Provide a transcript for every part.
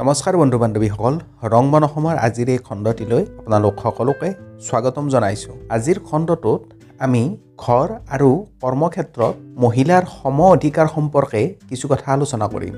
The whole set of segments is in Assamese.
নমস্কাৰ বন্ধু বান্ধৱীসকল ৰংমন অসমৰ আজিৰ এই খণ্ডটিলৈ আপোনালোক সকলোকে স্বাগতম জনাইছোঁ। আজিৰ খণ্ডটোত আমি ঘৰ আৰু কৰ্মক্ষেত্ৰত মহিলাৰ সম অধিকাৰ সম্পৰ্কে কিছু কথা আলোচনা কৰিম।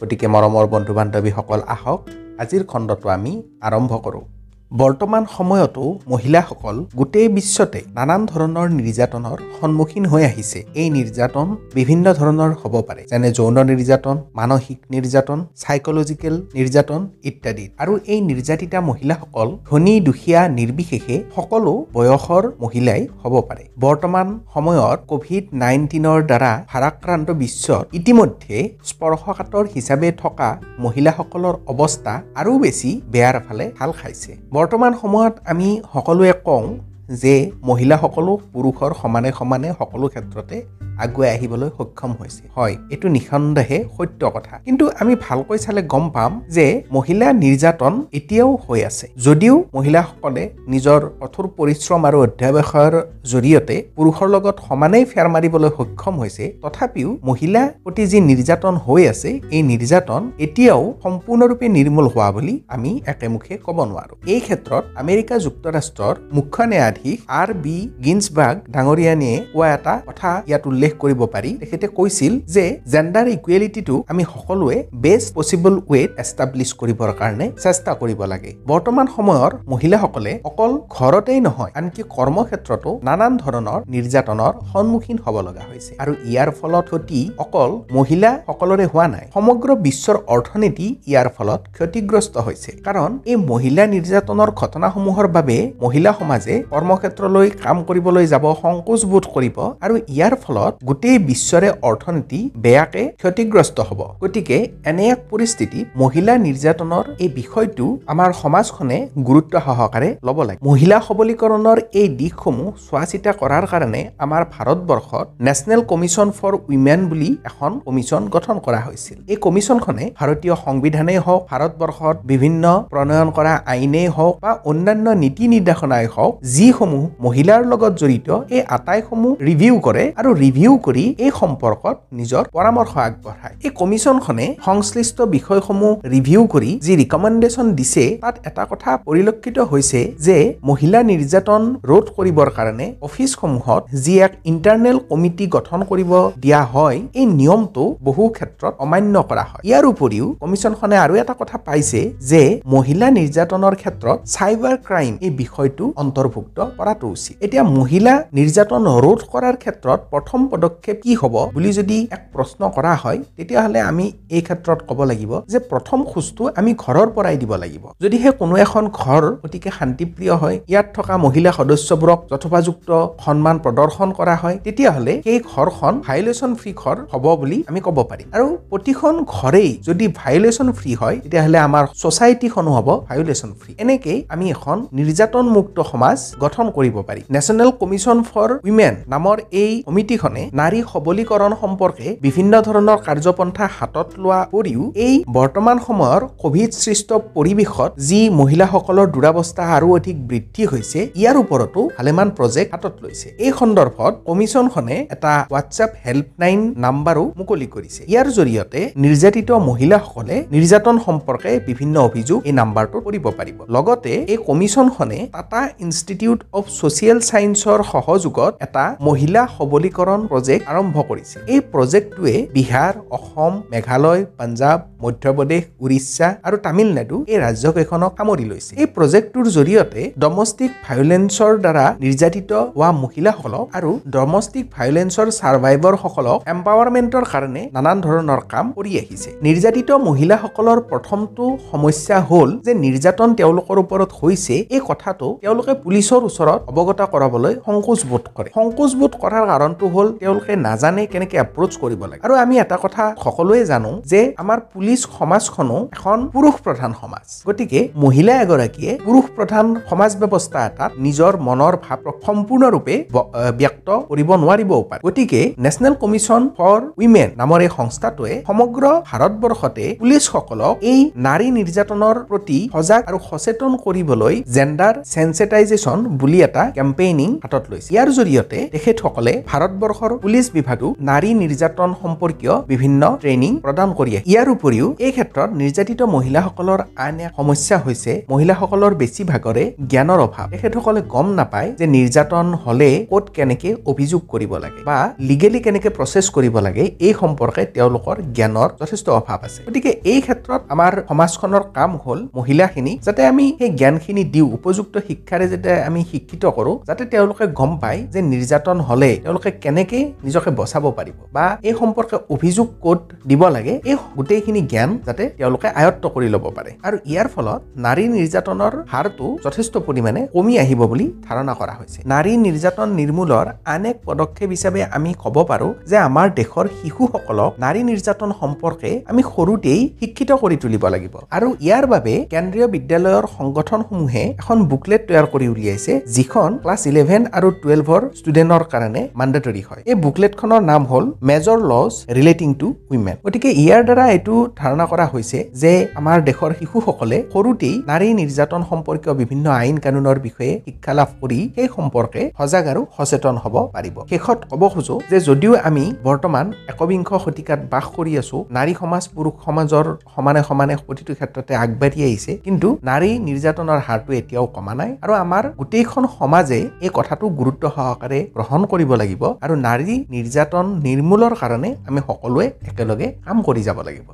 গতিকে মৰমৰ বন্ধু বান্ধৱীসকল আহক আজিৰ খণ্ডটো আমি আৰম্ভ কৰোঁ। বৰ্তমান সময়তো মহিলাসকল গোটেই বিশ্বতে নানান ধৰণৰ নিৰ্যাতনৰ সন্মুখীন হৈ আহিছে। এই নিৰ্যাতন বিভিন্ন ধৰণৰ হ'ব পাৰে। যেনে যৌন নিৰ্যাতন মানসিক নিৰ্যাতন চাইকলজিকেল নিৰ্যাতন ইত্যাদি। আৰু এই নিৰ্যাতিতা মহিলাসকল ধনী দুখীয়া নিৰ্বিশেষে সকলো বয়সৰ মহিলাই হ'ব পাৰে। বৰ্তমান সময়ত কভিড নাইণ্টিনৰ দ্বাৰা ভাৰাক্ৰান্ত বিশ্বত ইতিমধ্যে স্পৰ্শকাতৰ হিচাপে থকা মহিলাসকলৰ অৱস্থা আৰু বেছি বেয়াৰ ফালে ঢাল খাইছে। বৰ্তমান সময়ত আমি সকলোৱে কওঁ যে মহিলাসকলো পুৰুষৰ সমানে সমানে সকলো ক্ষেত্ৰতে আগুৱাই আহিবলৈ সক্ষম হৈছে। হয় এইটো নিঃসন্দেহে সত্য কথা। কিন্তু আমি ভালকৈ চালে গম পাম যে মহিলা নিৰ্যাতন এতিয়াও হৈ আছে। যদিও মহিলাসকলে নিজৰ কঠোৰ পৰিশ্ৰম আৰু অধ্যাৱসায়ৰ জৰিয়তে পুৰুষৰ লগত সমানেই ফেৰ মাৰিবলৈ সক্ষম হৈছে তথাপিও মহিলা প্ৰতি যি নিৰ্যাতন হৈ আছে এই নিৰ্যাতন এতিয়াও সম্পূৰ্ণৰূপে নিৰ্মূল হোৱা বুলি আমি একেমুখে ক'ব নোৱাৰো। এই ক্ষেত্ৰত আমেৰিকা যুক্তৰাষ্ট্ৰৰ মুখ্য ন্যায়াধীশ আৰ বি গিন্সবাৰ্গ ডাঙৰীয়ানীয়ে কোৱা এটা কথা ইয়াত উল্লেখ কৰিব পাৰি তেখেতে কৈছিল যে জেণ্ডাৰ ইকুৱেলিটিটো আমি সকলোৱে বেষ্ট পচিবল ৱেত এষ্টাব্লিছ কৰিবৰ কাৰণে চেষ্টা কৰিব লাগে। বৰ্তমান সময়ৰ মহিলাসকলে অকল ঘৰতেই নহয় আনকি কৰ্মক্ষেত্ৰতো নানান ধৰণৰ নিৰ্যাতনৰ সন্মুখীন হ'ব লগা হৈছে। আৰু ইয়াৰ ফলত ক্ষতি অকল মহিলাসকলৰে হোৱা নাই সমগ্ৰ বিশ্বৰ অৰ্থনীতি ইয়াৰ ফলত ক্ষতিগ্ৰস্ত হৈছে। কাৰণ এই মহিলা নিৰ্যাতনৰ ঘটনাসমূহৰ বাবে মহিলা সমাজে কৰ্মক্ষেত্ৰলৈ কাম কৰিবলৈ যাব সংকোচ বোধ কৰিব আৰু ইয়াৰ ফলত গোটেই বিশ্বৰে অৰ্থনীতি বেয়াকে ক্ষতিগ্ৰস্ত হ'ব। গতিকে এনে এক পৰিস্থিতিত মহিলা নিৰ্যাতনৰ এই বিষয়টো আমাৰ সমাজখনে গুৰুত্ব সহকাৰে ল'ব লাগে। মহিলা সবলীকৰণৰ এই দিশসমূহ চোৱা চিতা কৰাৰ কাৰণে আমাৰ ভাৰতবৰ্ষত নেশ্যনেল কমিশ্যন ফৰ উইমেন বুলি এখন কমিশ্যন গঠন কৰা হৈছিল। এই কমিশ্যনখনে ভাৰতীয় সংবিধানেই হওক ভাৰতবৰ্ষত বিভিন্ন প্ৰণয়ন কৰা আইনেই হওক বা অন্যান্য নীতি নিৰ্দেশনাই হওক যিসমূহ মহিলাৰ লগত জড়িত এই আটাইসমূহ ৰিভিউ কৰে আৰু ৰিভিউ কৰি এই সম্পৰ্কত নিজৰ পৰামৰ্শ আগবঢ়ায়। এই কমিশ্যনখনে সংশ্লিষ্ট বিষয়সমূহ ৰিভিউ কৰি যি ৰিকমেণ্ডেশ্যন দিছে তাত এটা কথা পৰিলক্ষিত হৈছে যে মহিলা নিৰ্যাতন ৰোধ কৰিবৰ কাৰণে অফিচসমূহত যি এক ইণ্টাৰনেল কমিটি গঠন কৰিব দিয়া হয় এই নিয়মটো বহু ক্ষেত্ৰত অমান্য কৰা হয়। ইয়াৰ উপৰিও কমিশ্যনখনে আৰু এটা কথা পাইছে যে মহিলা নিৰ্যাতনৰ ক্ষেত্ৰত চাইবাৰ ক্ৰাইম এই বিষয়টো অন্তৰ্ভুক্ত কৰাটো উচিত। এতিয়া মহিলা নিৰ্যাতন ৰোধ কৰাৰ ক্ষেত্ৰত প্ৰথম পদক্ষেপ কি হ'ব বুলি যদি এক প্ৰশ্ন কৰা হয় তেতিয়াহ'লে আমি এই ক্ষেত্ৰত ক'ব লাগিব যে প্ৰথম খোজটো আমি ঘৰৰ পৰাই দিব লাগিব। যদিহে কোনো এখন ঘৰ অতিকে শান্তিপ্ৰিয় হয় ইয়াত থকা মহিলা সদস্যবোৰক যথোপযুক্ত সন্মান প্ৰদৰ্শন কৰা হয় তেতিয়াহ'লে সেই ঘৰখন ভাইলেশ্যন ফ্ৰী ঘৰ হ'ব বুলি আমি ক'ব পাৰিম। আৰু প্ৰতিখন ঘৰেই যদি ভাইলেশ্যন ফ্ৰী হয় তেতিয়াহ'লে আমাৰ ছ'চাইটিখনো হ'ব ভাইলেশ্যন ফ্ৰী। এনেকেই আমি এখন নিৰ্যাতনমুক্ত সমাজ গঠন কৰিব পাৰি। নেশ্যনেল কমিশ্যন ফৰ উইমেন নামৰ এই কমিটিখনে নাৰী সবলীকৰণ সম্পৰ্কে বিভিন্ন ধৰণৰ কাৰ্যপন্থা হাতত লোৱা উপৰিও এই বৰ্তমান সময়ৰ কভিড সৃষ্ট পৰিৱেশত যি মহিলাসকলৰ দুৰাৱস্থা আৰু অধিক বৃদ্ধি হৈছে ইয়াৰ ওপৰতো ভালেমান প্ৰজেক্ট হাতত লৈছে। এই সন্দৰ্ভত কমিশ্যনখনে এটা হোৱাটছএপ হেল্পলাইন নাম্বাৰো মুকলি কৰিছে। ইয়াৰ জৰিয়তে নিৰ্যাতিত মহিলাসকলে নিৰ্যাতন সম্পৰ্কে বিভিন্ন অভিযোগ এই নাম্বাৰটোত কৰিব পাৰিব। লগতে এই কমিশ্যনখনে টাটা ইনষ্টিটিউট অফ ছচিয়েল ছায়েন্সৰ সহযোগত এটা মহিলা সবলীকৰণ প্ৰজেক্ট আৰম্ভ কৰিছে এই প্ৰজেক্টটোৱে বিহাৰ অসম মেঘালয় পাঞ্জাৱ মধ্যপ্ৰদেশ উৰিষ্যা আৰু তামিলনাডু এই ৰাজ্যকেইখনক সামৰি লৈছে এই প্ৰজেক্টটোৰ জৰিয়তে ডমেষ্টিক ভায়োলেন্সৰ দ্বাৰা নিৰ্যাতিত হোৱা মহিলাসকলক আৰু ডমেষ্টিক ভায়োলেন্সৰ ছাৰ্ভাইভাৰসকলক এম্পাৱাৰমেণ্টৰ কাৰণে নানান ধৰণৰ কাম কৰি আহিছে। নিৰ্যাতিত মহিলাসকলৰ প্ৰথমটো সমস্যা হ'ল যে নিৰ্যাতন তেওঁলোকৰ ওপৰত হৈছে এই কথাটো তেওঁলোকে পুলিচৰ ওচৰত অৱগত কৰাবলৈ সংকোচ বোধ কৰে। সংকোচ বোধ কৰাৰ কাৰণটো হ'ল তেওঁলোকে নাজানে কেনেকে এপ্ৰ'চ কৰিব লাগে। আৰু আমি এটা কথা সকলোৱে জানো যে আমাৰ পুলিচ সমাজখনো এখন পুৰুষ প্ৰধান সমাজ। গতিকে মহিলা এগৰাকীয়ে পুৰুষ প্ৰধান সমাজ ব্যৱস্থা এটাত নিজৰ মনৰ ভাৱ সম্পূৰ্ণৰূপে ব্যক্ত কৰিব নোৱাৰিবও পাৰে। গতিকে নেশ্যনেল কমিশ্যন ফৰ উইমেন নামৰ এই সংস্থাটোৱে সমগ্ৰ ভাৰতবৰ্ষতে পুলিচসকলক এই নাৰী নিৰ্যাতনৰ প্ৰতি সজাগ আৰু সচেতন কৰিবলৈ জেণ্ডাৰ চেনচিটাইজেশ্যন বুলি এটা কেম্পেইনিং হাতত লৈছে। ইয়াৰ জৰিয়তে তেখেতসকলে ভাৰতবৰ্ষৰ ভাৰতবৰ্ষৰ পুলিচ বিভাগো নাৰী নিৰ্যাতন সম্পৰ্কীয় বিভিন্ন ট্ৰেইনিং প্ৰদান কৰি আহে ইয়াৰ উপৰিও এই ক্ষেত্ৰত নিৰ্যাতিত মহিলাসকলৰ আন এক সমস্যা হৈছে মহিলাসকলৰ বেছিভাগৰে জ্ঞানৰ অভাৱ। তেখেতসকলে গম নাপায় যে নিৰ্যাতন হলে ক'ত কেনেকে অভিযোগ কৰিব লাগে বা লিগেলি কেনেকে প্ৰচেছ কৰিব লাগে এই সম্পৰ্কে তেওঁলোকৰ জ্ঞানৰ যথেষ্ট অভাৱ আছে। গতিকে এই ক্ষেত্ৰত আমাৰ সমাজখনৰ কাম হ'ল মহিলাখিনিক যাতে আমি সেই জ্ঞানখিনি দিওঁ উপযুক্ত শিক্ষাৰে যাতে আমি শিক্ষিত কৰোঁ যাতে তেওঁলোকে গম পায় যে নিৰ্যাতন হলে তেওঁলোকে কেনেকে নিজকে বচাব পাৰিব বা এই সম্পৰ্কে অভিযোগ ক'ত দিব লাগে এই গোটেইখিনি জ্ঞান যাতে তেওঁলোকে আয়ত্ত কৰি ল'ব পাৰে। আৰু ইয়াৰ ফলত নাৰী নিৰ্যাতনৰ হাৰটো যথেষ্ট পৰিমাণে কমি আহিব বুলি ধাৰণা কৰা হৈছে। নাৰী নিৰ্যাতন নিৰ্মূলৰ আন এক পদক্ষেপ হিচাপে আমি ক'ব পাৰোঁ যে আমাৰ দেশৰ শিশুসকলক নাৰী নিৰ্যাতন সম্পৰ্কে আমি সৰুতেই শিক্ষিত কৰি তুলিব লাগিব। আৰু ইয়াৰ বাবে কেন্দ্ৰীয় বিদ্যালয়ৰ সংগঠনসমূহে এখন বুকলেট তৈয়াৰ কৰি উলিয়াইছে যিখন ক্লাছ ইলেভেন আৰু টুৱেলভৰ ষ্টুডেণ্টৰ কাৰণে মাণ্ডেটৰী হয়। এই বুকলেটখনৰ নাম হ'ল major laws relating to women গতিকে ইয়াৰ দ্বাৰা এইটো ধাৰণা কৰা হৈছে যে আমাৰ দেশৰ শিশুসকলে সৰুতেই নাৰী নিৰ্যাতন সম্পৰ্কীয় বিভিন্ন আইন কানুনৰ বিষয়ে শিক্ষা লাভ কৰি সেই সম্পৰ্কে সজাগ আৰু সচেতন হ'ব পাৰিব। শেষত ক'ব খোজো যে যদিও আমি বৰ্তমান একবিংশ শতিকাত বাস কৰি আছো নাৰী সমাজ পুৰুষ সমাজৰ সমানে সমানে প্ৰতিটো ক্ষেত্ৰতে আগবাঢ়ি আহিছে কিন্তু নাৰী নিৰ্যাতনৰ হাৰটো এতিয়াও কমা নাই আৰু আমাৰ গোটেইখন সমাজে এই কথাটো গুৰুত্ব সহকাৰে গ্ৰহণ কৰিব লাগিব আৰু নাৰী নিৰ্যাতন নিৰ্মূলৰ কাৰণে আমি সকলোৱে একেলগে কাম কৰি যাব লাগিব।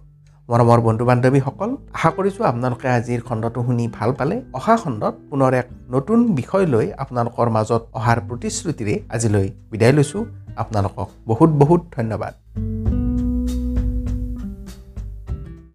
মৰমৰ বন্ধু বান্ধৱীসকল আশা কৰিছোঁ আপোনালোকে আজিৰ খণ্ডটো শুনি ভাল পালে। অহা খণ্ডত পুনৰ এক নতুন বিষয় লৈ আপোনালোকৰ মাজত অহাৰ প্ৰতিশ্ৰুতিৰে আজিলৈ বিদায় লৈছোঁ। আপোনালোকক বহুত বহুত ধন্যবাদ।